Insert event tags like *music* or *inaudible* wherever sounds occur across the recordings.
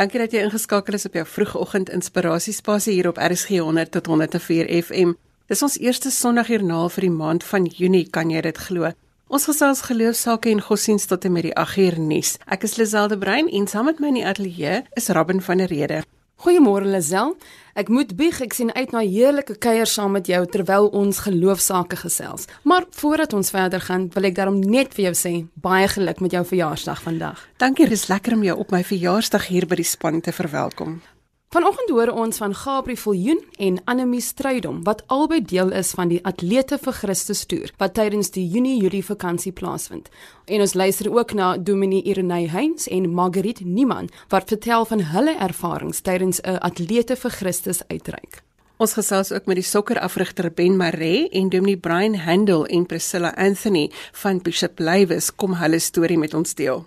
Dankie dat jy ingeskakel is op jou vroegoggend inspirasiespasie hier op RSG 100 tot 104 FM. Dis ons eerste Sondagjoernaal vir die maand van Junie, kan jy dit glo? Ons gesels geloofsake en godsdienst tot en met die 8 uur nuus. Ek is Liselde Brein en saam met my in die ateljee is Robin van der Rede. Goeiemôre Lisel. Ek moet bieg, ek sien uit na heerlike kuier saam met jou terwyl ons geloofsake gesels. Maar voordat ons verder gaan, wil ek daarom net vir jou sê baie geluk met jou verjaarsdag vandag. Dankie, dis lekker om jou op my verjaarsdag hier by die span te verwelkom. Vanoggend hoor ons van Gabri Viljoen en Annelie Strydom wat albei deel is van die Atlete vir Christus toer wat tydens die Junie-Julie vakansie plaasvind. En ons luister ook na Dominee Irenay Heinz en Margriet Niman wat vertel van hulle ervarings tydens 'n Atlete vir Christus uitreik. Ons gesels ook met die sokkerafrigter Ben Maree en Dominee Brian Handel en Priscilla Anthony van Bishop Lywes kom hulle storie met ons deel.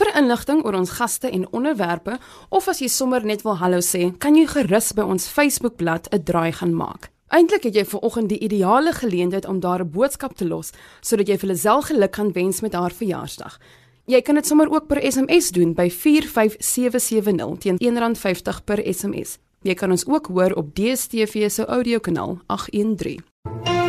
Vir inligting oor ons gaste en onderwerpe of as jy sommer net wil hallo sê, kan jy gerus by ons Facebookblad 'n draai gaan maak. Eintlik het jy ver oggend die ideale geleentheid om daar 'n boodskap te los sodat jy vir Lisel geluk kan wens met haar verjaarsdag. Jy kan dit sommer ook per SMS doen by 45770 teen R1.50 per SMS. Jy kan ons ook hoor op DStv se audiokanaal 813.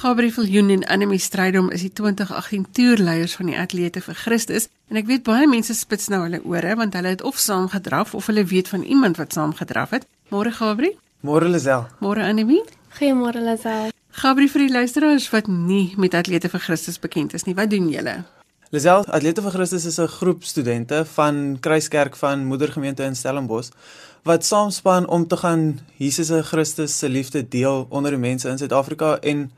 Gabriel Viljoen en Annelie Strydom is die 2018 toerleiers van die Atlete vir Christus en ek weet baie mense spits nou hulle ore want hulle het of saam gedraf of hulle weet van iemand wat saam gedraf het. Môre Gabriel? Môre Lisel. Môre Annelie? Goeiemôre Lisel. Gabriel vir die luisteraars wat nie met Atlete vir Christus bekend is nie, wat doen julle? Lisel, Atlete vir Christus is 'n groep studente van Kruiskerk van Moedergemeente in Stellenbosch wat saamspan om te gaan Jesus se Christus se liefde deel onder die mense in Suid-Afrika en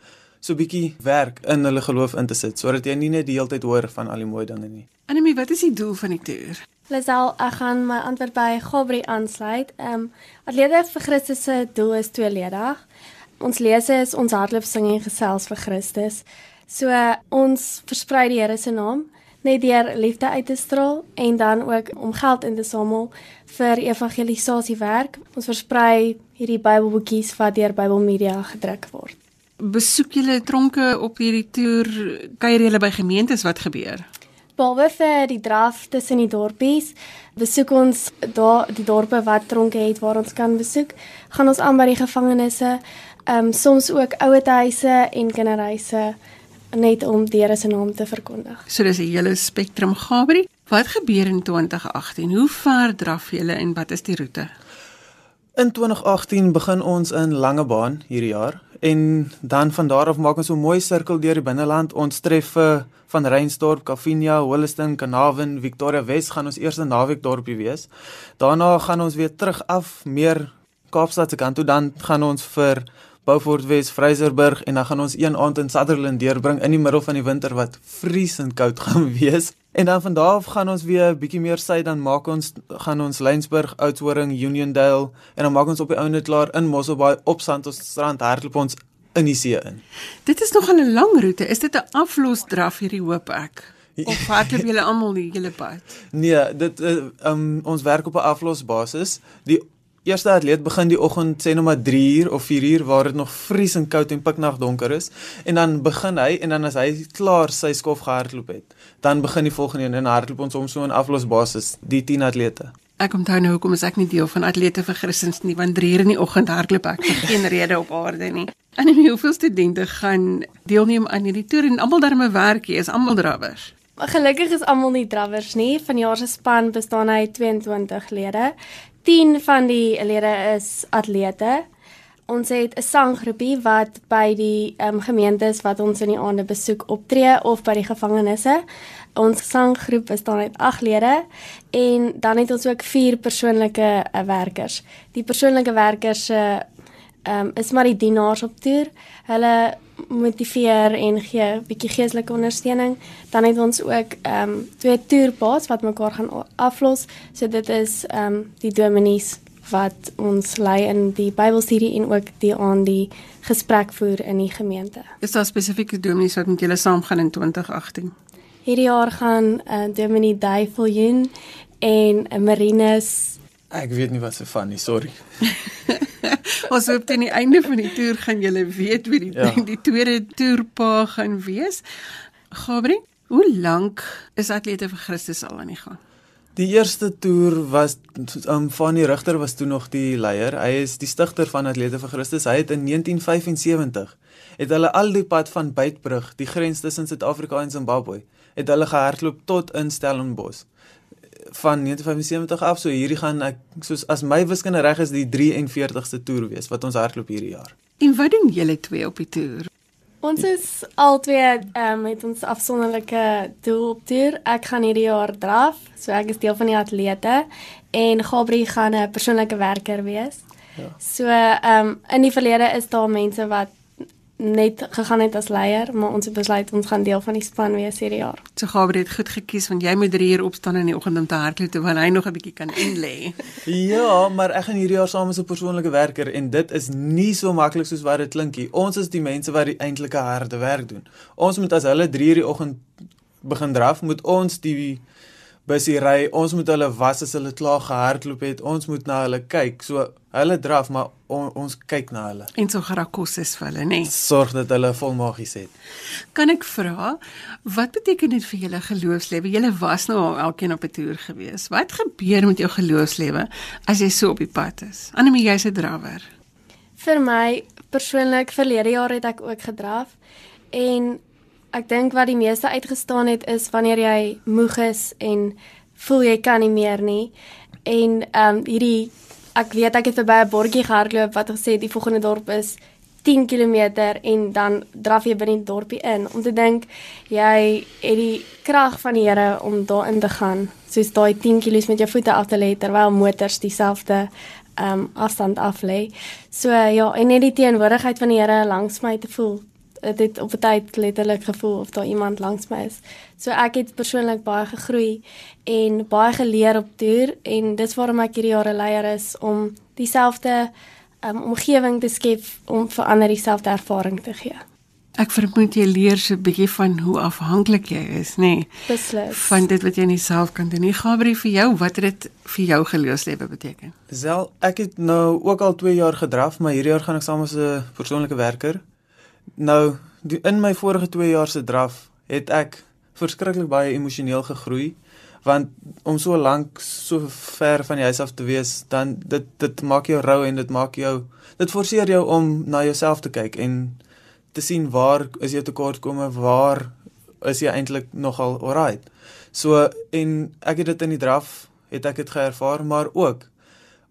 so 'n bietjie werk in hulle geloof in te sit sodat jy nie net die hele tyd hoor van al die mooi dinge nie. Anemie, wat is die doel van die toer? Lisel, ek gaan my antwoord by Gabri aansluit. Ehm um, Atlete vir Christus se doel is tweeledig. Ons lese is ons hardloop sing en gesels vir Christus. So uh, ons versprei die Here se naam net deur liefde uit te straal en dan ook om geld in te samel vir evangelisasiewerk. Ons versprei hierdie Bybelboekies wat deur Bybelmedia gedruk word besoek julle tronke op hierdie toer? Kuier julle by gemeentes wat gebeur? Behalwe vir die draf tussen die dorpies, besoek ons daar die dorpe wat tronke het waar ons kan besoek. Gaan ons aan by die gevangenisse, ehm um, soms ook ouetehuise en kinderhuise net om die Here se naam te verkondig. So dis 'n hele spektrum Gabri. Wat gebeur in 2018? Hoe ver draf julle en wat is die roete? In 2018 begin ons in Langebaan hierdie jaar en dan van daar af maak ons so 'n mooi sirkel deur die binneland. Ons tref van Reinsdorp, Kafinia, Holliston, Carnarvon, Victoria Wes gaan ons eerste naweek dorpie wees. Daarna gaan ons weer terug af meer Kaapstad se kant toe dan gaan ons vir Beaufort Wes, Vryserburg en dan gaan ons een aand in Sutherland deurbring in die middel van die winter wat vriesend koud *laughs* gaan wees. En dan van daar af gaan ons weer bietjie meer suid dan maak ons gaan ons Lensburg, Oudtshoorn, Uniondale en dan maak ons op die ouene klaar in Mosselbaai op Sandstrand hardloop ons in die see in. Dit is nogal 'n lang roete. Is dit 'n aflosdraf hierdie hoop ek? *laughs* Of hardloop julle almal die hele pad? Nee, dit uh, um, ons werk op 'n aflosbasis. Die Eerste atleet begin die oggend sê nou maar 3 uur of 4 uur waar dit nog vriesend koud en piknag donker is en dan begin hy en dan as hy klaar sy skof gehardloop het, dan begin die volgende een en hardloop ons om so 'n aflosbasis die 10 atlete. Ek onthou nou hoekom is ek nie deel van atlete vir Christens nie want 3 uur in die oggend hardloop ek vir geen rede op aarde nie. En en hoeveel studente gaan deelneem aan hierdie toer en almal daarmee werk hier is almal drawers. Gelukkig is almal nie drawers nie. Vanjaar se span bestaan uit 22 lede. 10 van die lede is atlete. Ons het 'n sanggroepie wat by die um, gemeentes wat ons in die aande besoek optree of by die gevangenisse. Ons sanggroep bestaan uit 8 lede en dan het ons ook 4 persoonlike uh, werkers. Die persoonlike werkers se uh, um, is maar die dienaars op toer. Hulle motiveer en gee 'n bietjie geestelike ondersteuning. Dan het ons ook ehm um, twee toerpaas wat mekaar gaan aflos. So dit is ehm um, die dominees wat ons lei in die Bybelstudie en ook die aan die gesprek voer in die gemeente. Is daar spesifieke dominees wat met julle saamgaan in 2018? Hierdie jaar gaan uh, eh, dominee Duiveljoen en 'n Marinus Ek weet nie wat se van nie, sorry. *laughs* *laughs* Ons hoop teen die einde van die toer gaan julle weet wie die ja. *laughs* die tweede toerpa gaan wees. Gabri, Hoe lank is atlete vir Christus al aan die gang? Die eerste toer was um Fanny Rigter was toe nog die leier. Hy is die stigter van Atlete vir Christus. Hy het in 1975 het hulle al die pad van Beitbrug, die grens tussen Suid-Afrika en Zimbabwe, het hulle gehardloop tot in Stellenbosch van 1975 af. So hierdie gaan ek soos as my wiskunde reg is die 43ste toer wees wat ons hardloop hierdie jaar. En wat doen julle twee op die toer? Ons is albei ehm um, met ons afsonderlike doel op toer. Ek gaan hierdie jaar draf, so ek is deel van die atlete en Gabri gaan 'n persoonlike werker wees. Ja. So ehm um, in die verlede is daar mense wat net gegaan het as leier, maar ons het besluit ons gaan deel van die span wees hierdie jaar. So Gabriel het goed gekies want jy moet 3 uur opstaan in die oggend om te hardloop terwyl hy nog 'n bietjie kan inlê. *laughs* ja, maar ek gaan hierdie jaar saam as 'n persoonlike werker en dit is nie so maklik soos wat dit klink nie. Ons is die mense wat die eintlike harde werk doen. Ons moet as hulle 3 uur die oggend begin draf, moet ons die busie ry. Ons moet hulle was as hulle klaar gehardloop het. Ons moet na hulle kyk. So hulle draf, maar on, ons kyk na hulle. En so gerakos is vir hulle, nê. Nee. Sorg dat hulle volmagies het. Kan ek vra wat beteken dit vir julle geloofslewe? Julle was nou al elkeen op 'n toer gewees. Wat gebeur met jou geloofslewe as jy so op die pad is? Anemie, jy's 'n drawer. Vir my persoonlik verlede jaar het ek ook gedraf en ek dink wat die meeste uitgestaan het is wanneer jy moeg is en voel jy kan nie meer nie. En ehm um, hierdie ek weet ek het verby 'n bordjie gehardloop wat gesê die volgende dorp is 10 km en dan draf jy binne die dorpie in om te dink jy het die krag van die Here om daarin te gaan soos daai 10 km met jou voete af te lê terwyl motors dieselfde ehm um, afstand af lê. So ja, en net die teenwoordigheid van die Here langs my te voel dit het op 'n tyd letterlik gevoel of daar iemand langs my is. So ek het persoonlik baie gegroei en baie geleer op toer en dis waarom ek hierdie jare leier is om dieselfde um, omgewing te skep om vir ander dieselfde ervaring te gee. Ek vermoed jy leer so 'n bietjie van hoe afhanklik jy is, nê? Nee, Beslis. Van dit wat jy nie self kan doen nie. Gabriel vir jou, wat het dit vir jou geloofslewe beteken? Sel, ek het nou ook al 2 jaar gedraf, maar hierdie jaar gaan ek saam as 'n persoonlike werker. Nou, die, in my vorige 2 jaar se draf het ek verskriklik baie emosioneel gegroei want om so lank so ver van die huis af te wees, dan dit dit maak jou rou en dit maak jou dit forceer jou om na jouself te kyk en te sien waar is jou tekortkomme, waar is jy eintlik nogal alright. So en ek het dit in die draf het ek dit geervaar, maar ook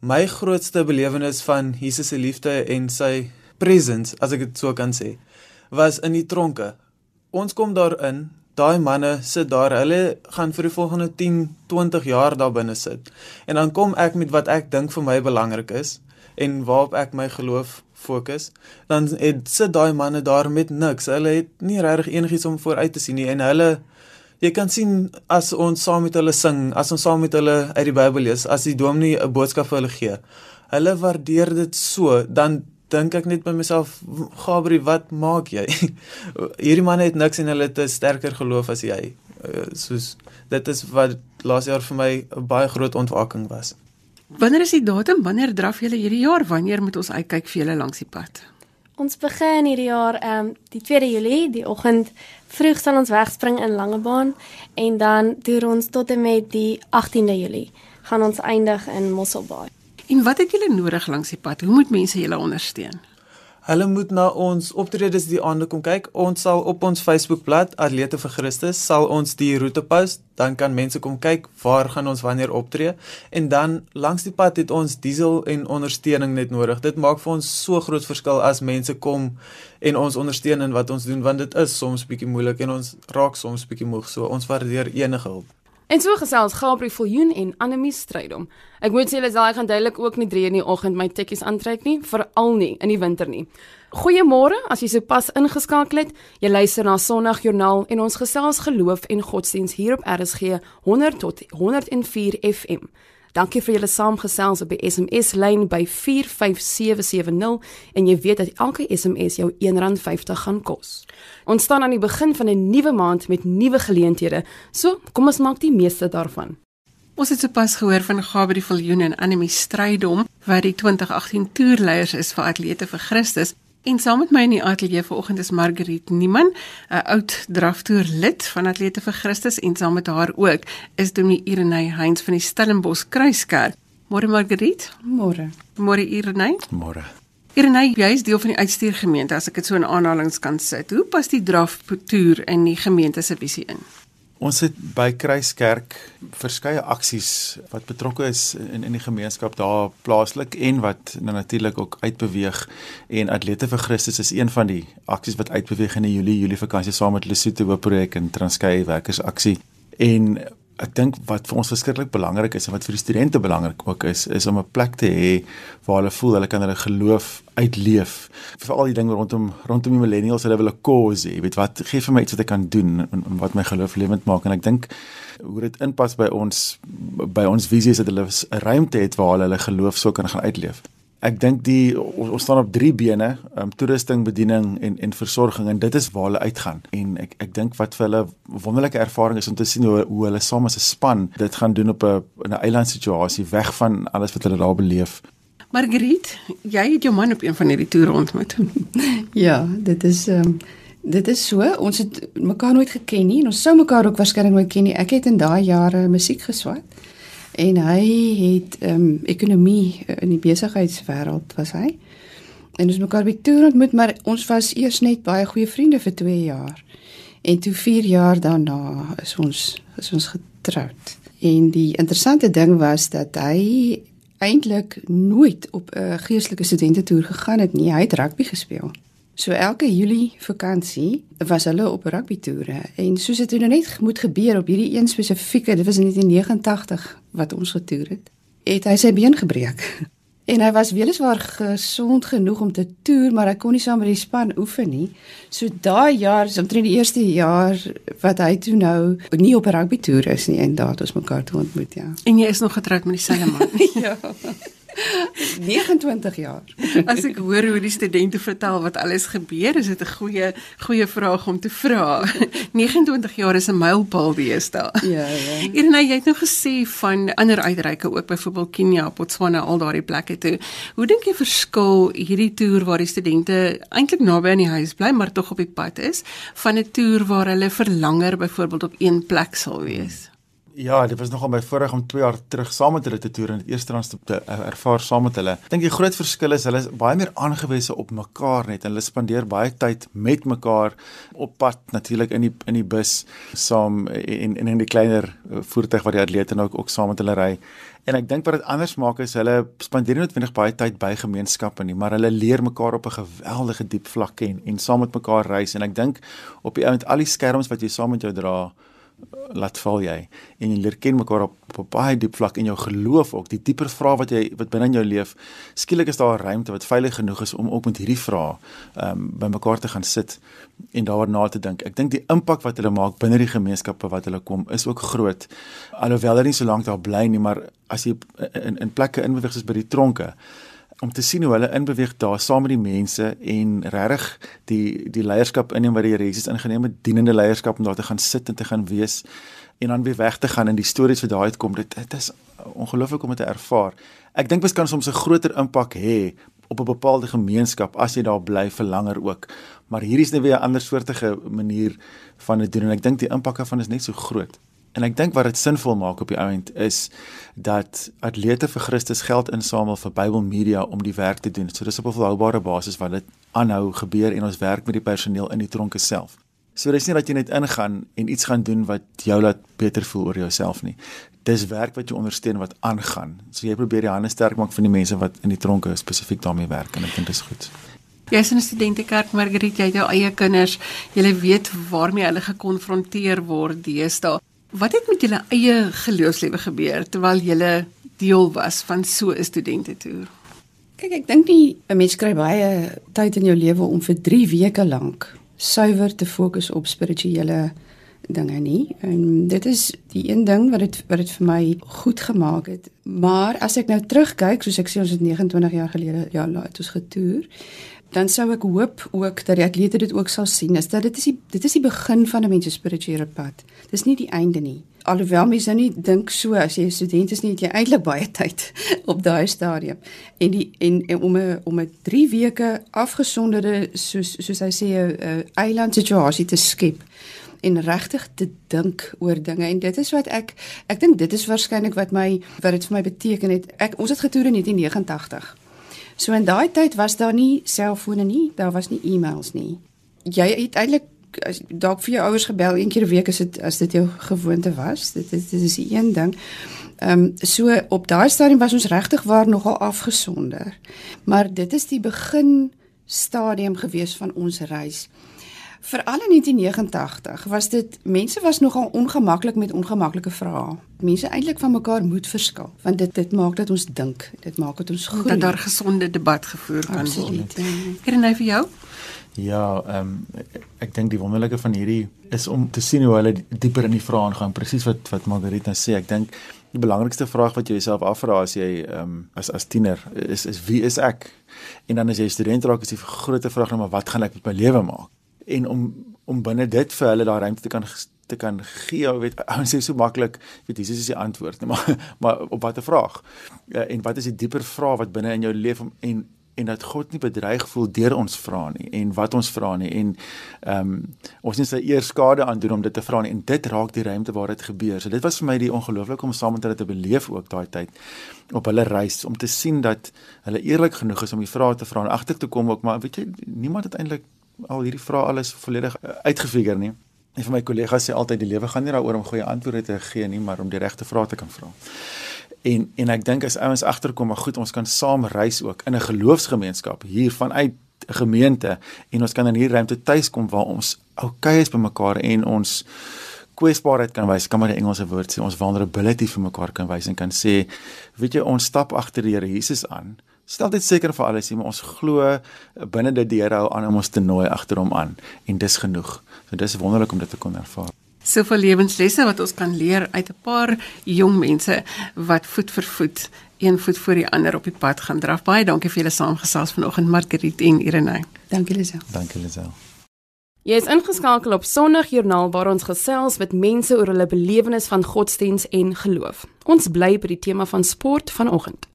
my grootste belewenis van Jesus se liefde en sy presence, as ek dit so kan sê, was in die tronke. Ons kom daarin, daai manne sit daar, hulle gaan vir die volgende 10, 20 jaar daar binne sit. En dan kom ek met wat ek dink vir my belangrik is en waarop ek my geloof fokus, dan het sit daai manne daar met niks. Hulle het nie regtig enigiets om vooruit te sien nie en hulle jy kan sien as ons saam met hulle sing, as ons saam met hulle uit die Bybel lees, as die dominee 'n boodskap vir hulle gee. Hulle waardeer dit so, dan dink ek net by myself, Gabri, wat maak jy? *laughs* Hierdie manne het niks en hulle het 'n sterker geloof as jy. Uh, soos dit is wat laas jaar vir my 'n baie groot ontwaking was. Wanneer is die datum? Wanneer draf julle hierdie jaar? Wanneer moet ons uitkyk vir julle langs die pad? Ons begin hierdie jaar ehm um, die 2 Julie, die oggend vroeg sal ons wegspring in Langebaan en dan toer ons tot en met die 18de Julie gaan ons eindig in Mosselbaai. En wat het julle nodig langs die pad? Hoe moet mense julle ondersteun? Hulle moet na ons optredes die aande kom kyk. Ons sal op ons Facebookblad Atlete vir Christus sal ons die roete post, dan kan mense kom kyk waar gaan ons wanneer optree en dan langs die pad het ons diesel en ondersteuning net nodig. Dit maak vir ons so groot verskil as mense kom en ons ondersteun in wat ons doen want dit is soms bietjie moeilik en ons raak soms bietjie moeg so ons waardeer enige hulp. En so gesels Gabriel Viljoen en Anemie Strydom. Ek moet sê hulle sal gaan duidelik ook nie 3 in die oggend my tikkies aantrek nie, veral nie in die winter nie. Goeiemôre, as jy sopas ingeskakel het. Jy luister na Sondagjoernaal en ons gesels geloof en godsdiens hier op RSG 100 tot 104 FM. Dankie vir julle saamgesels op die SMS lyn by 45770 en jy weet dat elke SMS jou R1.50 gaan kos. Ons staan aan die begin van 'n nuwe maand met nuwe geleenthede. So, kom ons maak die meeste daarvan. Ons het sopas gehoor van Gabriel Viljoen en Anemie Strydom wat die 2018 toerleiers is vir Atlete vir Christus. En saam met my in die ateljee vanoggend is Margriet Niemann, 'n oud draftoer lid van Atlete vir Christus en saam met haar ook is Dominee Irene Heinz van die Stellenbosch Kruiskerk. Môre Margriet. Môre. Môre Irene. Môre. Irene, jy is deel van die uitstuurgemeente as ek dit so in aanhalings kan sit. Hoe pas die draftoer in die gemeente se visie in? Ons het by Kruiskerk verskeie aksies wat betrokke is in in die gemeenskap daar plaaslik en wat nou natuurlik ook uitbeweeg en Atlete vir Christus is een van die aksies wat uitbeweeg in die Julie Julie vakansie saam met Lesotho Hoop projek en Transkei werkers aksie en ek dink wat vir ons verskriklik belangrik is en wat vir die studente belangrik ook is is om 'n plek te hê waar hulle voel hulle kan hulle geloof uitleef. Veral die ding rondom rondom die millennials, hulle wil 'n cause hê. Jy weet wat, gee vir my iets wat ek kan doen en, en wat my geloof lewend maak en ek dink hoe dit inpas by ons by ons visie is dat hulle 'n ruimte het waar hulle hulle geloof so kan gaan uitleef ek dink die ons staan op drie bene, um, toerusting, bediening en en versorging en dit is waar hulle uitgaan. En ek ek dink wat vir hulle wonderlike ervaring is om te sien hoe hoe hulle saam as 'n span dit gaan doen op 'n 'n eiland situasie weg van alles wat hulle daar beleef. Margriet, jy het jou man op een van hierdie toere ontmoet. *laughs* ja, dit is ehm um, dit is so, ons het mekaar nooit geken nie en ons sou mekaar ook waarskynlik nooit ken nie. Ek het in daai jare musiek geswat en hy het ehm um, ekonomie eh, in die besigheidswêreld was hy. En ons mekaar by toe ontmoet, maar ons was eers net baie goeie vriende vir 2 jaar. En toe 4 jaar daarna is ons is ons getroud. En die interessante ding was dat hy eintlik nooit op 'n geestelike studentetoer gegaan het nie. Hy het rugby gespeel. So elke Julie vakansie was hulle op rugby toere en soos dit nou net moet gebeur op hierdie een spesifieke, dit was in 1989 wat ons getoer het, het hy sy been gebreek. *laughs* En hy was weliswaar gesond genoeg om te toer, maar hy kon nie saam met die span oefen nie. So daai jaar, is omtrent die eerste jaar wat hy toe nou nie op 'n rugby toer is nie en daar het ons mekaar toe ontmoet, ja. En jy is nog getroud met dieselfde man. *laughs* ja. 29 jaar. As ek hoor hoe die studente vertel wat alles gebeur, is dit 'n goeie goeie vraag om te vra. *laughs* 29 jaar is 'n mylpaal deesdae. Ja, ja. *laughs* Irene, jy het nou gesê van ander uitreike ook byvoorbeeld Kenia, Botswana, al daardie plekke toe. Hoe dink jy verskil hierdie toer waar die studente eintlik naby aan die huis bly, maar tog op die pad is, van 'n toer waar hulle vir langer byvoorbeeld op een plek sal wees? Ja, dit was nogal my voorreg om 2 jaar terug saam met hulle te toer en dit eerste rand te ervaar saam met hulle. Ek dink die groot verskil is hulle is baie meer aangewese op mekaar net hulle spandeer baie tyd met mekaar op pad natuurlik in die in die bus saam en en in die kleiner eh, voertuig wat die atlete nou ook, ook saam met hulle ry. En ek dink wat dit anders maak is hulle spandeer nie noodwendig baie tyd by gemeenskappe nie, maar hulle leer mekaar op 'n geweldige diep vlak ken en saam met mekaar reis en ek dink op die ount al die skerms wat jy saam met jou dra laat val jy. En jy leer ken mekaar op, op baie diep vlak in jou geloof ook. Die dieper vrae wat jy wat binne in jou leef skielik is daar 'n ruimte wat veilig genoeg is om ook met hierdie vrae ehm um, by mekaar te gaan sit en daaroor na te dink. Ek dink die impak wat hulle maak binne die gemeenskappe wat hulle kom is ook groot. Alhoewel hulle nie so lank daar bly nie maar as jy in in plekke inbeweeg soos by die tronke om te sien hoe hulle inbeweeg daar saam met die mense en regtig die die leierskap inneem wat die Here Jesus ingeneem het, dienende leierskap om daar te gaan sit en te gaan wees en dan weer weg te gaan in die stories wat daar uitkom. Dit dit is ongelooflik om dit te ervaar. Ek dink mens kan soms 'n groter impak hê op 'n bepaalde gemeenskap as jy daar bly vir langer ook. Maar hier is net weer 'n ander soortige manier van dit doen en ek dink die impak daarvan is net so groot. En ek dink wat dit sinvol maak op die ount is dat atlete vir Christus geld insamel vir Bybel Media om die werk te doen. So dis op 'n volhoubare basis wat dit aanhou gebeur en ons werk met die personeel in die tronke self. So dis nie dat jy net ingaan en iets gaan doen wat jou laat beter voel oor jouself nie. Dis werk wat jy ondersteun wat aangaan. So jy probeer die hande sterk maak van die mense wat in die tronke spesifiek daarmee werk en ek dink dit is goed. Jy is 'n studentekerk Margriet, jy het jou eie kinders. Jy weet waarmee hulle gekonfronteer word deesdae. Wat het met julle eie geloofslewe gebeur terwyl julle deel was van so 'n studentetoer? Kyk, ek dink nie 'n mens kry baie tyd in jou lewe om vir 3 weke lank suiwer te fokus op spirituele dinge nie. En dit is die een ding wat dit wat dit vir my goed gemaak het. Maar as ek nou terugkyk, soos ek sê ons het 29 jaar gelede ja, het ons getoer dan sou ek hoop ook dat die atlete dit ook sal sien is dat dit is die dit is die begin van 'n mens se spirituele pad. Dis nie die einde nie. Alhoewel mense nou nie dink so as jy 'n student is nie, het jy eintlik baie *laughs* tyd op daai stadium. En die en, en om 'n om 'n 3 weke afgesonderde soos soos hy sê 'n eiland situasie te skep en regtig te dink oor dinge en dit is wat ek ek dink dit is waarskynlik wat my wat dit vir my beteken het. Ek ons het getoer in 1989. So in daai tyd was daar nie selfone nie, daar was nie e-mails nie. Jy het eintlik dalk vir jou ouers gebel een keer 'n week as dit as dit jou gewoonte was. Dit is dit is die een ding. Ehm um, so op daai stadium was ons regtig waar nogal afgesonder. Maar dit is die begin stadium gewees van ons reis. Veral in 1989 was dit mense was nogal ongemaklik met ongemaklike vrae. Mense eintlik van mekaar moet verskil want dit dit maak dat ons dink, dit maak dat ons groei. Dat daar gesonde debat gevoer kan Absoluut. word. Kernay vir jou? Ja, ehm um, ek dink die wonderlike van hierdie is om te sien hoe hulle dieper in die vrae aangaan. Presies wat wat Margarita nou sê. Ek dink die belangrikste vraag wat jy jouself afvra as jy ehm um, as as tiener is is wie is ek? En dan as jy student raak is die groot vraag nou maar wat gaan ek met my lewe maak? En om om binne dit vir hulle daai ruimte te kan te kan gee, weet, ouens sê so maklik, weet Jesus is die antwoord, nee, *laughs* maar maar op watter vraag? Ja, en wat is die dieper vraag wat binne in jou leef om en en dat God nie bedreig voel deur ons vra nie en wat ons vra nie en ehm um, ons nie sy eers skade aan doen om dit te vra nie en dit raak die ruimte waar dit gebeur. So dit was vir my die ongelooflike om saam met hulle te beleef ook daai tyd op hulle reis om te sien dat hulle eerlik genoeg is om die vrae te vra en agter te kom ook maar weet jy niemand het eintlik al hierdie vrae alles volledig uh, uitgefigure nie. Een van my kollegas sê altyd die lewe gaan nie daaroor om goeie antwoorde te gee nie, maar om die regte vrae te kan vra. En en ek dink as ouens agterkom, maar goed, ons kan saam reis ook in 'n geloofsgemeenskap hier vanuit 'n gemeente en ons kan in hierdie ruimte tuiskom waar ons okay is by mekaar en ons kwesbaarheid kan wys, kan maar die Engelse woord sê, ons vulnerability vir mekaar kan wys en kan sê, weet jy, ons stap agter die Here Jesus aan stel dit seker vir alles, maar ons glo binne dit Here hou aan om ons te nooi agter hom aan en dis genoeg. So dis wonderlik om dit te kon ervaar. Soveel lewenslesse wat ons kan leer uit 'n paar jong mense wat voet vir voet, een voet voor die ander op die pad gaan draf. Baie dankie vir julle saamgesels vanoggend Margriet en Irene. Dankie Lisel. Dankie Lisel. Jy is ingeskakel op Sondagjoernaal waar ons gesels met mense oor hulle belewenis van godsdiens en geloof. Ons bly by die tema van sport vanoggend.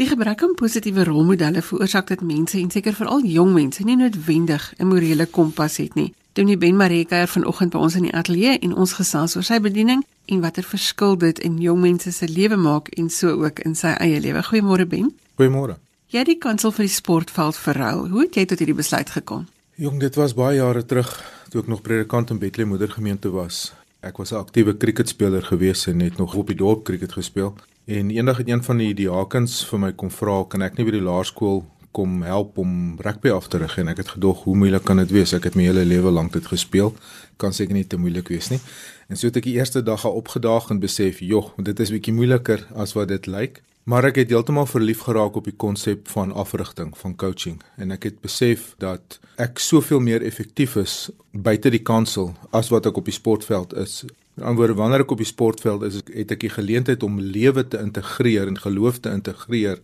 Die gebrek aan positiewe rolmodelle veroorsaak dat mense en seker veral jong mense nie noodwendig 'n morele kompas het nie. Dominee Ben Mareka het vanoggend by ons in die ateljee en ons gesels oor sy bediening en watter verskil dit in jong mense se lewe maak en so ook in sy eie lewe. Goeiemôre Ben. Goeiemôre. Jy het die kansel vir die sportveld verruil. Hoe het jy tot hierdie besluit gekom? Jong, dit was baie jare terug toe ek nog predikant in Bethlehem Moedergemeente was. Ek was 'n aktiewe cricketspeler gewees en het nog op die dorp cricket gespeel. En eendag het een van die diakens vir my kom vra, kan ek nie by die laerskool kom help om rugby af te rig en ek het gedog hoe moeilik kan dit wees? Ek het my hele lewe lank dit gespeel. Kan seker nie te moeilik wees nie. En so het ek die eerste dag al opgedaag en besef, "Jog, dit is bietjie moeiliker as wat dit lyk." Maar ek het heeltemal verlief geraak op die konsep van afrigting, van coaching en ek het besef dat ek soveel meer effektief is buite die kansel as wat ek op die sportveld is Met ander woorde, wanneer ek op die sportveld is, het ek die geleentheid om lewe te integreer en geloof te integreer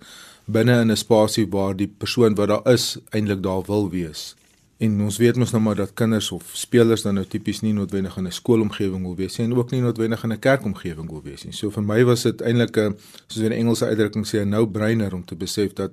binne in 'n spasie waar die persoon wat daar is eintlik daar wil wees. En ons weet mos nou maar dat kinders of spelers dan nou tipies nie noodwendig in 'n skoolomgewing wil wees nie en ook nie noodwendig in 'n kerkomgewing wil wees nie. So vir my was dit eintlik 'n soos 'n Engelse uitdrukking sê 'n no-brainer om te besef dat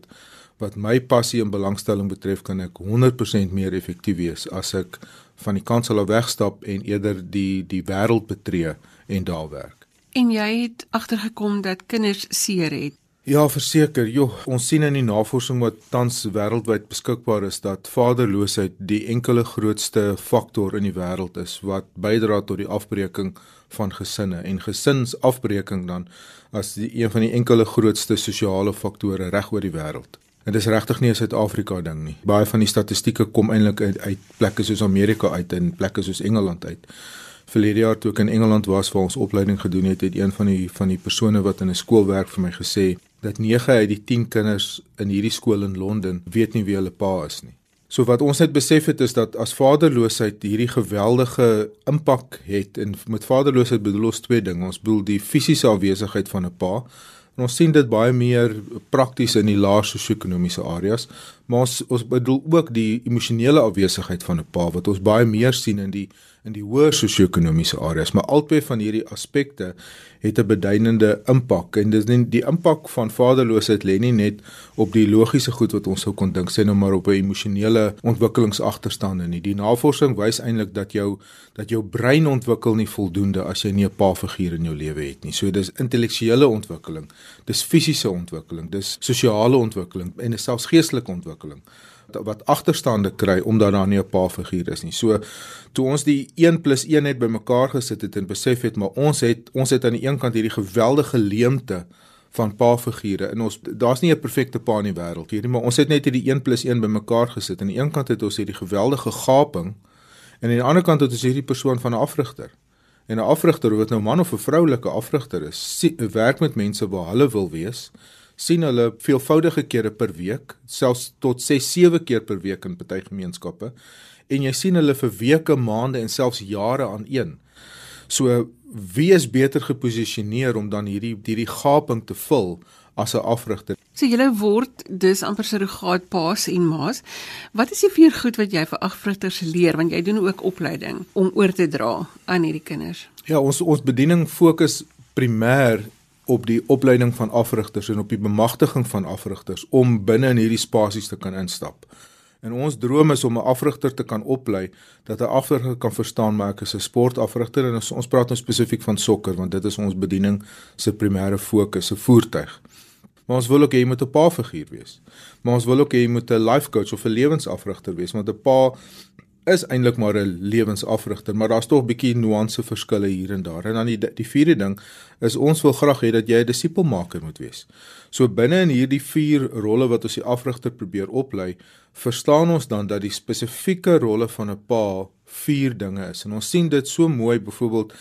wat my passie en belangstelling betref kan ek 100% meer effektief wees as ek van die kansel af wegstap en eerder die die wêreld betree en daar werk. En jy het agtergekom dat kinders seer het. Ja, verseker. Jo, ons sien in die navorsing wat tans wêreldwyd beskikbaar is dat vaderloosheid die enkele grootste faktor in die wêreld is wat bydra tot die afbreking van gesinne en gesinsafbreking dan as die een van die enkele grootste sosiale faktore reg oor die wêreld. Dit is regtig nie 'n Suid-Afrika ding nie. Baie van die statistieke kom eintlik uit, uit plekke soos Amerika uit en plekke soos Engeland uit. Verlede jaar toe ek in Engeland was vir ons opleiding gedoen het, het een van die van die persone wat in 'n skool werk vir my gesê dat 9 uit die 10 kinders in hierdie skool in Londen weet nie wie hulle pa is nie. So wat ons net besef het is dat as vaderloosheid hierdie geweldige impak het en met vaderloosheid bedoel ons twee dinge. Ons bedoel die fisiese afwesigheid van 'n pa En ons sien dit baie meer prakties in die laer sosio-ekonomiese areas, maar ons ons bedoel ook die emosionele afwesigheid van 'n pa wat ons baie meer sien in die in die hoër sosio-ekonomiese areas, maar albei van hierdie aspekte het 'n beduidende impak en dis nie die impak van vaderloosheid lê nie net op die logiese goed wat ons sou kon dink sê nou maar op 'n emosionele ontwikkelingsagterstande nie. Die navorsing wys eintlik dat jou dat jou brein ontwikkel nie voldoende as jy nie 'n pa-figuur in jou lewe het nie. So dis intellektuele ontwikkeling, dis fisiese ontwikkeling, dis sosiale ontwikkeling en selfs geestelike ontwikkeling wat agterstande kry omdat daar nie 'n pa-figuur is nie. So toe ons die 1 + 1 net bymekaar gesit het en besef het maar ons het ons het aan die een kant hierdie geweldige leemte van pa-figure in ons daar's nie 'n perfekte pa in die wêreld hierdie maar ons het net hierdie 1 + 1 bymekaar gesit. Aan die een kant het ons hierdie geweldige gaping en aan die ander kant het ons hierdie persoon van 'n afrigter. En 'n afrigter, of dit nou man of 'n vroulike afrigter is, werk met mense waar hulle wil wees sien hulle veelvoudige kere per week, selfs tot 6-7 keer per week in party gemeenskappe en jy sien hulle vir weke, maande en selfs jare aan een. So wie is beter geposisioneer om dan hierdie hierdie gaping te vul as 'n afrigter? So julle word dus amper surrogaat paas en maas. Wat is die vier goed wat jy vir afrigters leer want jy doen ook opleiding om oor te dra aan hierdie kinders? Ja, ons ons bediening fokus primêr op die opleiding van afrigters en op die bemagtiging van afrigters om binne in hierdie spasies te kan instap. En ons droom is om 'n afrigter te kan oplei dat 'n afrigter kan verstaan maar ek is 'n sportafrigter en ons, ons praat nou spesifiek van sokker want dit is ons bediening se primêre fokus, 'n voertuig. Maar ons wil ook hê jy moet 'n pa figuur wees. Maar ons wil ook hê jy moet 'n life coach of 'n lewensafrigter wees want 'n pa is eintlik maar 'n lewensafrigter, maar daar's tog 'n bietjie nuance verskille hier en daar. En dan die die vierde ding is ons wil graag hê dat jy 'n disipelmaker moet wees. So binne in hierdie vier rolle wat ons die afrigter probeer oplei, verstaan ons dan dat die spesifieke rolle van 'n pa vier dinge is. En ons sien dit so mooi byvoorbeeld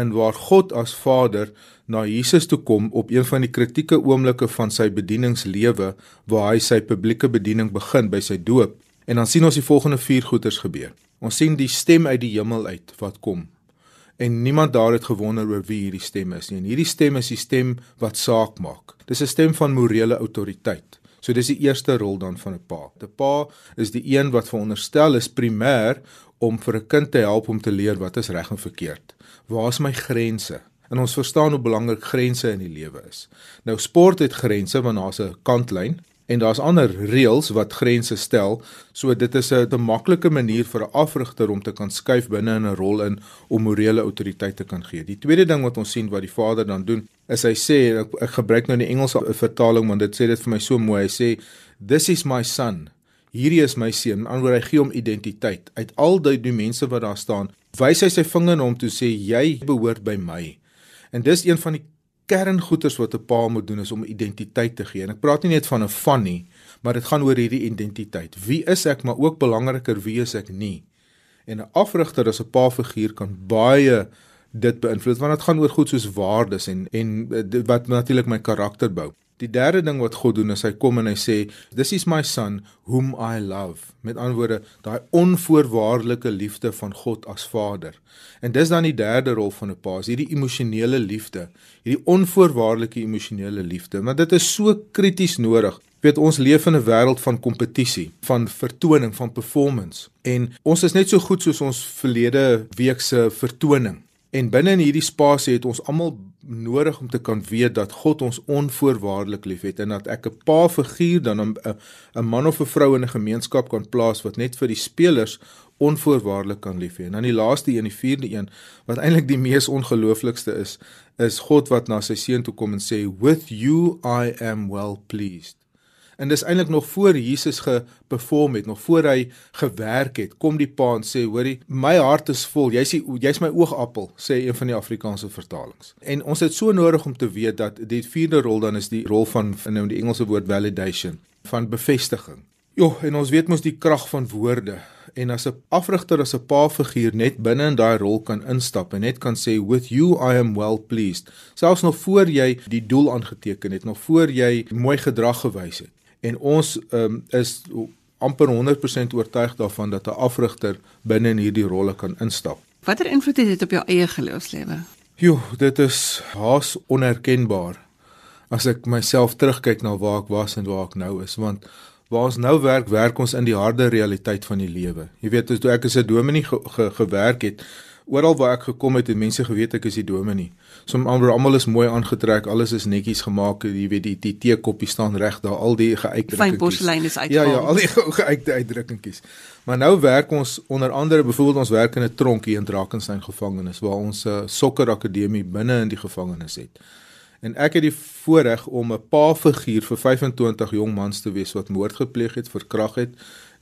in waar God as Vader na Jesus toe kom op een van die kritieke oomblikke van sy bedieningslewe waar hy sy publieke bediening begin by sy doop En dan sien ons die volgende vier goeters gebeur. Ons sien die stem uit die hemel uit wat kom. En niemand daar het gewonder oor wie hierdie stem is nie. En hierdie stem is die stem wat saak maak. Dis 'n stem van morele autoriteit. So dis die eerste rol dan van 'n pa. 'n Pa is die een wat veronderstel is primêr om vir 'n kind te help om te leer wat is reg en verkeerd. Waar is my grense? En ons verstaan hoe belangrik grense in die lewe is. Nou sport het grense want daar's 'n kantlyn en daar's ander reëls wat grense stel. So dit is 'n te maklike manier vir 'n afrigter om te kan skuif binne in 'n rol in om morele autoriteit te kan gee. Die tweede ding wat ons sien wat die vader dan doen, is hy sê ek, ek gebruik nou die Engelse vertaling want dit sê dit vir my so mooi. Hy sê this is my son. Hierdie is my seun. Anders hy gee hom identiteit. Uit al die mense wat daar staan, wys hy sy vinger na hom toe sê jy behoort by my. En dis een van die kerngoeders wat 'n pa moet doen is om identiteit te gee. En ek praat nie net van 'n van nie, maar dit gaan oor hierdie identiteit. Wie is ek, maar ook belangriker wie is ek nie? En 'n afrigter as 'n pa figuur kan baie dit beïnvloed want dit gaan oor goed soos waardes en en eh, wat natuurlik my karakter bou. Die derde ding wat God doen is hy kom en hy sê this is my son whom I love. Met ander woorde, daai onvoorwaardelike liefde van God as Vader. En dis dan die derde rol van 'n pa, is hierdie emosionele liefde, hierdie onvoorwaardelike emosionele liefde. Maar dit is so krities nodig. Weet ons leef in 'n wêreld van kompetisie, van vertoning, van performance. En ons is net so goed soos ons verlede week se vertoning. En binne in hierdie spasie het ons almal nodig om te kan weet dat God ons onvoorwaardelik liefhet en dat ek 'n pa figuur dan 'n 'n man of 'n vrou in 'n gemeenskap kan plaas wat net vir die spelers onvoorwaardelik kan lief hê. En dan die laaste een, die vierde een wat eintlik die mees ongelooflikste is, is God wat na sy seun toe kom en sê with you I am well pleased. En dis eintlik nog voor Jesus geperform het, nog voor hy gewerk het, kom die pa en sê, hoorie, my hart is vol. Jy's jy's my oogappel, sê een van die Afrikaanse vertalings. En ons het so nodig om te weet dat die vierde rol dan is die rol van nou die Engelse woord validation, van bevestiging. Jo, en ons weet mos die krag van woorde. En as 'n afrigter as 'n pa figuur net binne in daai rol kan instap en net kan sê with you I am well pleased, selfs nog voor jy die doel aangeteken het, nog voor jy mooi gedrag gewys het en ons um, is amper 100% oortuig daarvan dat 'n afrigter binne in hierdie rolle kan instap. Watter invloed het dit op jou eie geloofslewe? Jo, dit is haas onherkenbaar as ek myself terugkyk na waar ek was en waar ek nou is want Waar ons nou werk, werk ons in die harde realiteit van die lewe. Jy weet, as toe ek as 'n dominee ge, ge, gewerk het, oral waar ek gekom het, het mense geweet ek is die dominee. So almal is mooi aangetrek, alles is netjies gemaak, jy weet die die teekoppie staan reg daar, al die geuitdrukkings. Fyn porselein is uitgehaal. Ja ja, al die *laughs* geuite uitdrukkings. Maar nou werk ons onder andere byvoorbeeld ons werk in 'n tronk hier in Drakensberg gevangenis waar ons 'n uh, sokkerakademie binne in die gevangenis het. En ek het die voorreg om 'n pa-figuur vir 25 jong mans te wees wat moord gepleeg het, verkrag het,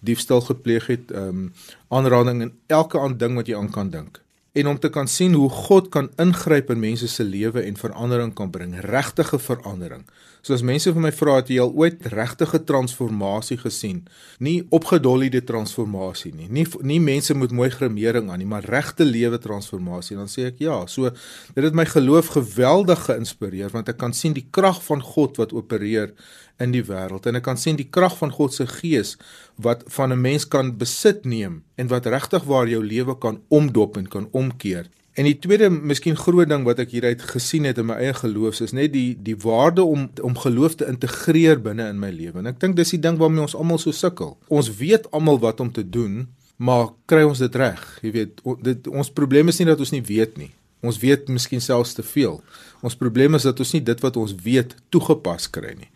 diefstal gepleeg het, ehm um, aanranding en elke ander ding wat jy aan kan dink en om te kan sien hoe God kan ingryp in mense se lewe en verandering kan bring, regtige verandering. So as mense vir my vra het jy al ooit regtige transformasie gesien? Nie opgedolliede transformasie nie. Nie nie mense met mooi grimering aan nie, maar regte lewe transformasie. Dan sê ek ja. So dit het my geloof geweldig geïnspireer want ek kan sien die krag van God wat opereer in die wêreld en ek kan sien die krag van God se gees wat van 'n mens kan besit neem en wat regtig waar jou lewe kan omdop en kan omkeer. En die tweede miskien groot ding wat ek hieruit gesien het in my eie geloof is net die die waarde om om geloof te integreer binne in my lewe. En ek dink dis die ding waarmee ons almal so sukkel. Ons weet almal wat om te doen, maar kry ons dit reg? Jy weet, dit ons probleem is nie dat ons nie weet nie. Ons weet miskien selfs te veel. Ons probleem is dat ons nie dit wat ons weet toegepas kry nie.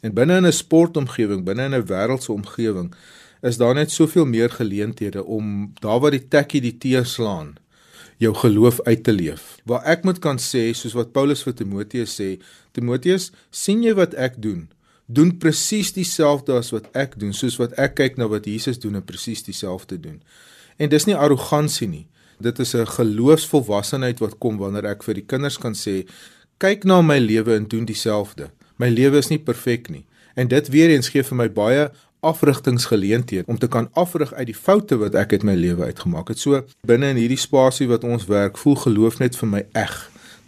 En binne in 'n sportomgewing, binne in 'n wêreldse omgewing, is daar net soveel meer geleenthede om daar waar die tekkie die teer slaan, jou geloof uit te leef. Waar ek moet kan sê, soos wat Paulus vir Timoteus sê, Timoteus, sien jy wat ek doen? Doen presies dieselfde as wat ek doen, soos wat ek kyk na wat Jesus doen en presies dieselfde doen. En dis nie arrogansie nie. Dit is 'n geloofsvolwassenheid wat kom wanneer ek vir die kinders kan sê, kyk na my lewe en doen dieselfde my lewe is nie perfek nie. En dit weer eens gee vir my baie afrigtingsgeleenthede om te kan afrig uit die foute wat ek uit my lewe uitgemaak het. So binne in hierdie spasie wat ons werk, voel geloof net vir my eg.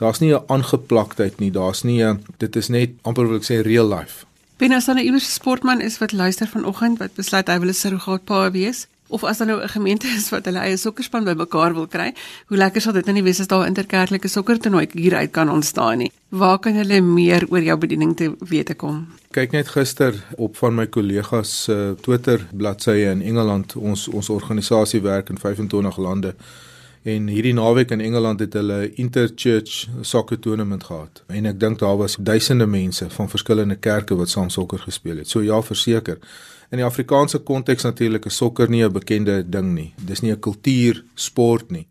Daar's nie 'n aangeplaktheid nie, daar's nie 'n dit is net amper wil ek sê real life. Binne as 'n iewers sportman is wat luister vanoggend wat besluit hy wil 'n surrogaatpa wees, of as daar nou 'n gemeente is wat hulle eie sokkerspan bymekaar wil kry, hoe lekker sal dit nou nie wees as daar 'n interkerklike sokkertoernooi hieruit kan ontstaan nie. Waar kan hulle meer oor jou bediening te wete kom? Kyk net gister op van my kollegas se uh, Twitter bladsye in Engeland. Ons ons organisasie werk in 25 lande. En hierdie naweek in Engeland het hulle interchurch sokker toernament gehad. En ek dink daar was duisende mense van verskillende kerke wat saam sokker gespeel het. So ja, verseker. In die Afrikaanse konteks natuurlik is sokker nie 'n bekende ding nie. Dis nie 'n kultuur sport nie.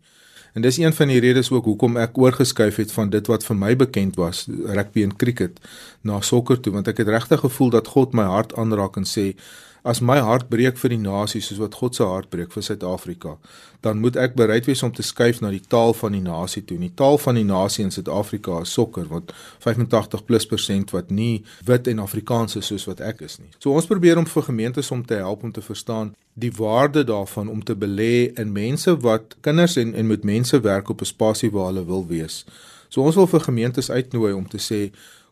En dis een van die redes ook hoekom ek oorgeskuif het van dit wat vir my bekend was, rugby en cricket, na sokker toe, want ek het regtig gevoel dat God my hart aanraak en sê As my hart breek vir die nasie soos wat God se hart breek vir Suid-Afrika, dan moet ek bereid wees om te skuif na die taal van die nasie toe. Die taal van die nasie in Suid-Afrika is sokker, want 85+% wat nie wit en Afrikaans is soos wat ek is nie. So ons probeer om vir gemeentes om te help om te verstaan die waarde daarvan om te belê in mense wat kinders en en met mense werk op 'n spasie waar hulle wil wees. So ons wil vir gemeentes uitnooi om te sê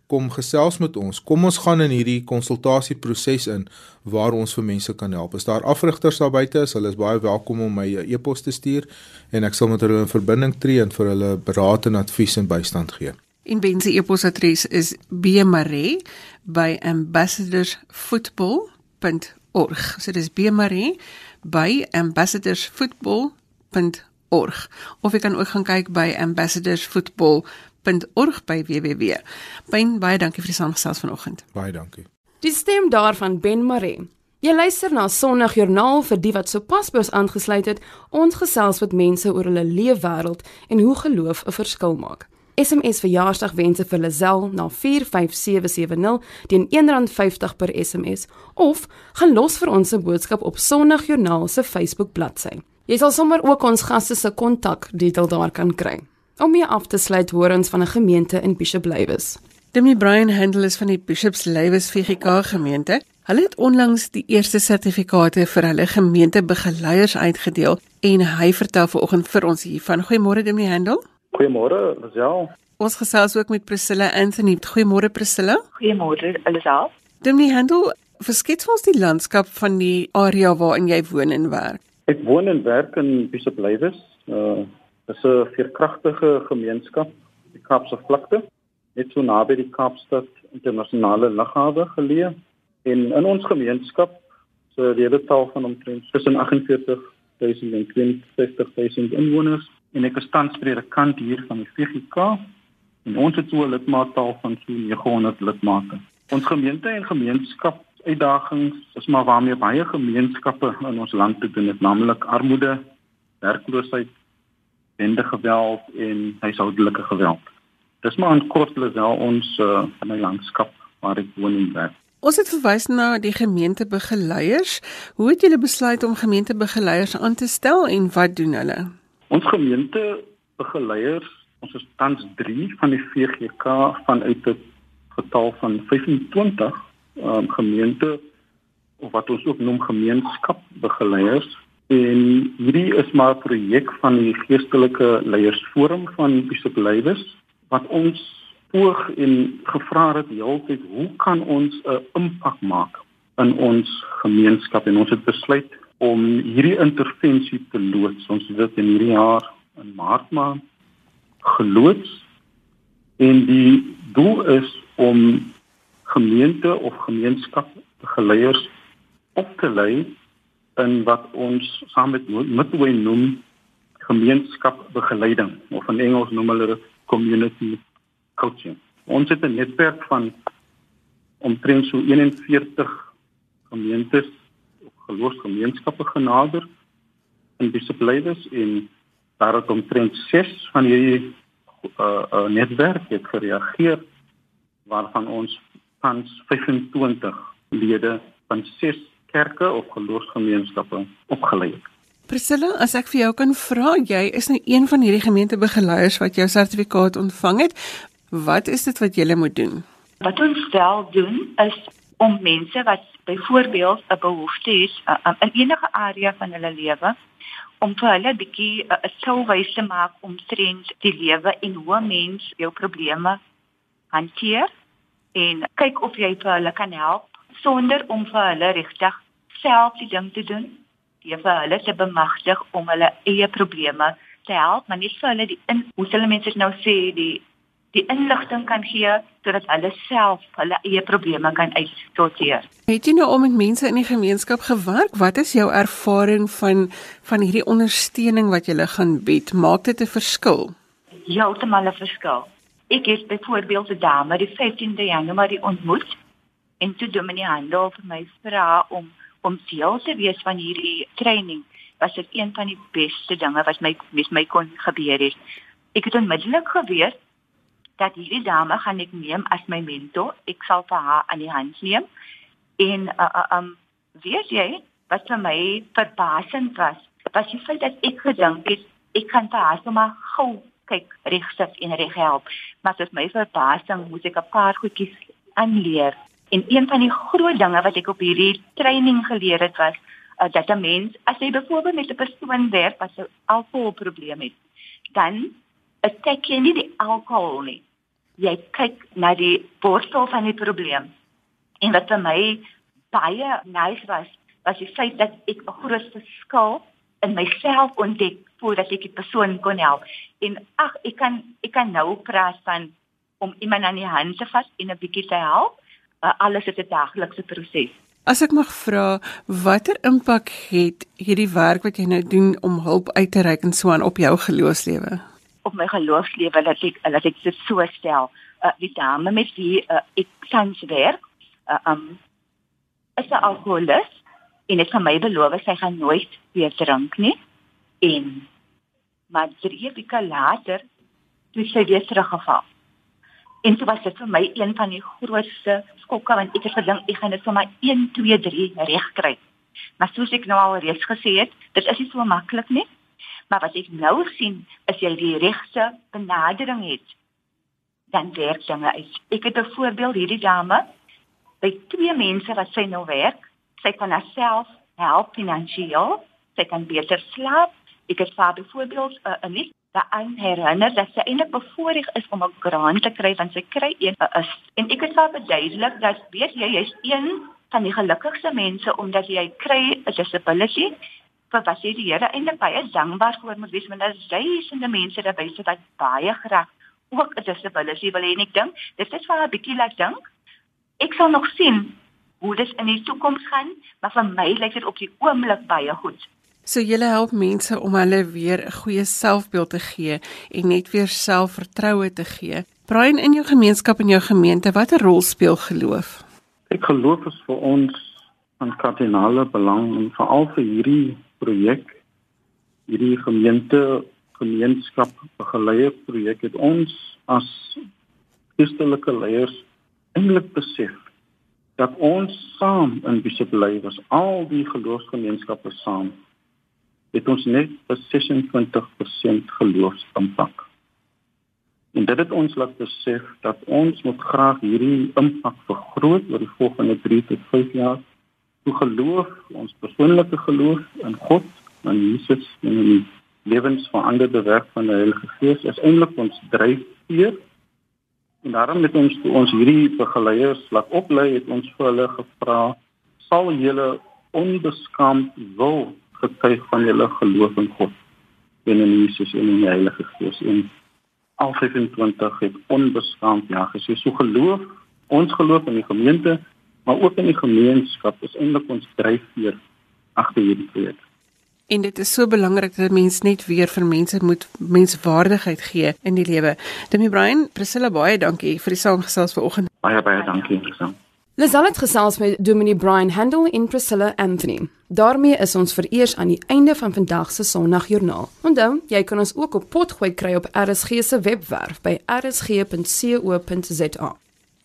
kom gesels met ons. Kom ons gaan in hierdie konsultasieproses in waar ons vir mense kan help. As daar afrigters daar buite is, hulle is baie welkom om my 'n e-pos te stuur en ek sal met hulle in verbinding tree en vir hulle raad en advies en bystand gee. En Ben se e-posadres is bmare@ambassadorsfootball.org. So dis bmare@ambassadorsfootball.org. Of jy kan ook gaan kyk by ambassadorsfootball.org www.org by www. Ben baie dankie vir die saamgesels vanoggend. Baie dankie. Die stem daarvan Ben Maree. Jy luister na Sondagjoernaal vir die wat sopas by ons aangesluit het. Ons gesels met mense oor hulle leefwêreld en hoe geloof 'n verskil maak. SMS verjaarsdagwense vir Lazel na 45770 teen R1.50 per SMS of gaan los vir ons 'n boodskap op Sondagjoernaal se Facebook bladsy. Jy sal sommer ook ons gaste se kontak detail daar kan kry. Om mee af te sluit hoor ons van 'n gemeente in Bishop Lywes. Demi Brian Handel is van die Bishops Lywes VGK gemeente. Hulle het onlangs die eerste sertifikate vir hulle gemeentebegeleiers uitgedeel en hy vertel vanoggend vir ons hiervan. Goeiemôre Demi Handel. Goeiemôre, Lisel. Ons gesels ook met Priscilla Anthony. Goeiemôre Priscilla. Goeiemôre Lisel. Demi Handel, verskets ons die landskap van die area waarin jy woon en werk. Ek woon en werk in Bishop Lywes. Uh is 'n veerkragtige gemeenskap, die Kaapse vlakte, net so naby die Kaapstad internasionale lughawe geleë. En in ons gemeenskap 'n ledetal van omtrent tussen 48000 en 62000 inwoners en ek is tans predikant hier van die VGK en ons het so 'n lidmaattaal van so 900 lidmate. Ons gemeente en gemeenskap uitdagings is maar waarmee baie gemeenskappe in ons land te doen het, naamlik armoede, werkloosheid, bende geweld en huishoudelike geweld. Dis maar 'n kort lesel ons uh, van my landskap waar ek woon en werk. Ons het verwys na die gemeentebegeleiers. Hoe het julle besluit om gemeentebegeleiers aan te stel en wat doen hulle? Ons gemeentebegeleiers, ons is tans 3 van die VGK vanuit 'n getal van 25 um, gemeente of wat ons ook noem gemeenskapbegeleiers en hierdie is maar 'n projek van die geestelike leiersforum van Bishop Lewis wat ons oog en gevra het heeltyd hoe kan ons 'n impak maak in ons gemeenskap en ons het besluit om hierdie intervensie te loods. Ons het dit in hierdie jaar in Maart maand geloods en die doel is om gemeente of gemeenskap geleiers op te lei in wat ons saam met Midway noem gemeenskapbegeleiding of in Engels noem hulle dit community coaching. Ons het 'n netwerk van omtrent so 41 gemeentes of geloofsgemeenskappe genader in Bishopleiders en daar het omtrent 6 van hierdie uh, uh, netwerk het gereageer waarvan ons tans 25 lede van 6 kerke of geloofsgemeenskappe opgelei het. Priscilla, as ek vir jou kan vra, jy is nou een van hierdie gemeentebegeleiers wat jou sertifikaat ontvang het. Wat is dit wat jy moet doen? Wat ons wel doen is om mense wat byvoorbeeld 'n behoefte het uh, in enige area van hulle lewe om vir hulle 'n bietjie 'n souwys te maak omtrent die lewe en hoe mens jou probleme hanteer en kyk of jy vir hulle kan help sonder om vir hulle regtig self die ding te doen jy vir hulle te bemagtig om hulle eie probleme te help, maar nie vir hulle die in hoe hulle mense nou sê die die inligting kan gee sodat hulle self hulle eie probleme kan uitsorteer. Het jy nou om met mense in die gemeenskap gewerk? Wat is jou ervaring van van hierdie ondersteuning wat jy gaan bied? Maak dit 'n verskil? Heeltemal 'n verskil. Ek het byvoorbeeld 'n dame die 15de Januarie ontmoet en toe Dominee Handel vir my vra om om deel te wees van hierdie training was dit een van die beste dinge wat my met my kon gebeur het. Ek het onmiddellik geweet dat hierdie dame gaan ek neem as my mentor. Ek sal vir haar aan die hand neem. En uh, uh um weet jy wat vir my verbasend was? Was die feit dat ek gedink het ek kan vir haar sommer gou kyk regsig en reg help. Maar dit my verbasing moet ek 'n paar goedjies aanleer En een van die groot dinge wat ek op hierdie training geleer het was uh, dat 'n mens as jy byvoorbeeld met 'n persoon werk wat 'n alkoholprobleem het, dan kyk jy nie die alkohol nie. Jy kyk na die borstel van die probleem. En wat vir my baie nice was, was die feit dat ek 'n groot verskil in myself ontdek voordat ek die persoon kon help. En ag, ek kan ek kan nou praat van om iemand aan die hand te vat en 'n bietjie te help uh, alles is 'n daglikse proses. As ek mag vra, watter impak het hierdie werk wat jy nou doen om hulp uit te reik en so aan op jou geloofslewe? Op my geloofslewe dat ek dat ek dit so stel, uh, die dame met wie uh, ek tans werk, uh, um is 'n alkoholist en ek kan my beloof sy gaan nooit weer drink nie. En maar drie weke later toe sy weer teruggeval. En dit was dit vir my een van die grootste skokke want ek het gedink ek gaan dit sommer 1 2 3 reg kry. Maar soos ek nou al reeds gesê het, dit is nie so maklik nie. Maar wat ek nou sien is jy die regte benadering het dan werk dinge uit. Ek het 'n voorbeeld hierdie dame by twee mense wat sy nou werk. Sy kan haarself help finansiëel, sy kan beter slaap. Ek het vir byvoorbeeld 'n uh, 'n daaraan herinner dat sy eintlik bevoorreg is om 'n grant te kry want sy kry een is en ek het haar verduidelik dat weet jy jy's een van die gelukkigste mense omdat jy kry 'n disability vir wat jy die Here eintlik baie dankbaar vir moet wees want daar is duisende mense daar buite wat baie graag ook 'n disability wil hê en ek dink dit is vir haar 'n bietjie laat dink ek sal nog sien hoe dit in die toekoms gaan, maar vir my lyk dit op die oomblik baie goed. So jy help mense om hulle weer 'n goeie selfbeeld te gee en net weer selfvertroue te gee. Brian in jou gemeenskap en jou gemeente, watter rol speel geloof? Ek geloof is vir ons van kardinale belang en veral vir hierdie projek, hierdie gemeente gemeenskap begeleier projek het ons as Christelike leiers eintlik besef dat ons saam in Bishop bly was al die geloofsgemeenskappe saam het ons net 26% geloofsimpak. En dit het ons laat besef dat ons moet graag hierdie impak vergroot oor die volgende 3 tot 5 jaar. Hoe geloof, ons persoonlike geloof in God, in Jesus en in die lewensveranderde werk van die Heilige Gees is eintlik ons dryfveer En daarom het ons ons hierdie begeleiers laat oplei het ons vir hulle gevra sal julle onbeskaamd wil getuig van julle geloof in God en in Jesus en in die Heilige Gees en al 25 het onbeskaamd ja gesê so geloof ons geloof in die gemeente maar ook in die gemeenskap is eintlik ons dryfveer agter hierdie projek En dit is so belangrik dat mense net weer vir mense moet menswaardigheid gee in die lewe. Demi Brian, Priscilla baie dankie vir die saamgesels vanoggend. Baie baie dankie Priscilla. Lisel het gesels met Dominie Brian Handel en Priscilla Anthony. daarmee is ons vereers aan die einde van vandag se Sondagjoernaal. Onthou, jy kan ons ook op potgooi kry op RSG se webwerf by rsg.co.za.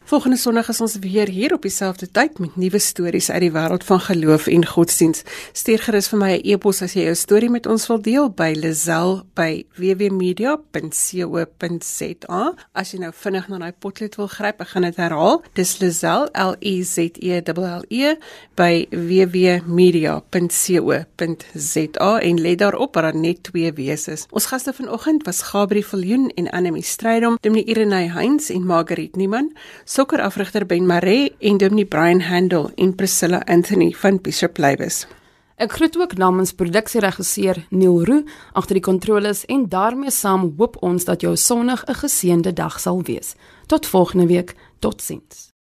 Volgende Sondag is ons weer hier op dieselfde tyd met nuwe stories uit die wêreld van geloof en godsdiens. Stuur gerus vir my 'n e-pos as jy jou storie met ons wil deel by lazel@wwmedia.co.za. As jy nou vinnig na daai potlood wil gryp, ek gaan dit herhaal. Dis lazel L E Z E L E by wwmedia.co.za en let daarop dat daar net twee wees is. Ons gaste vanoggend was Gabriel Viljoen en Annelie Strydom, Dominee Irene Heinz en Margaret Niemann sokkerafrigter Ben Maree en Dominee Brian Handel en Priscilla Anthony van Bishop Lywes. Ek groet ook namens produksieregisseur Neil Roo agter die kontroles en daarmee saam hoop ons dat jou Sondag 'n geseënde dag sal wees. Tot volgende week, totsiens.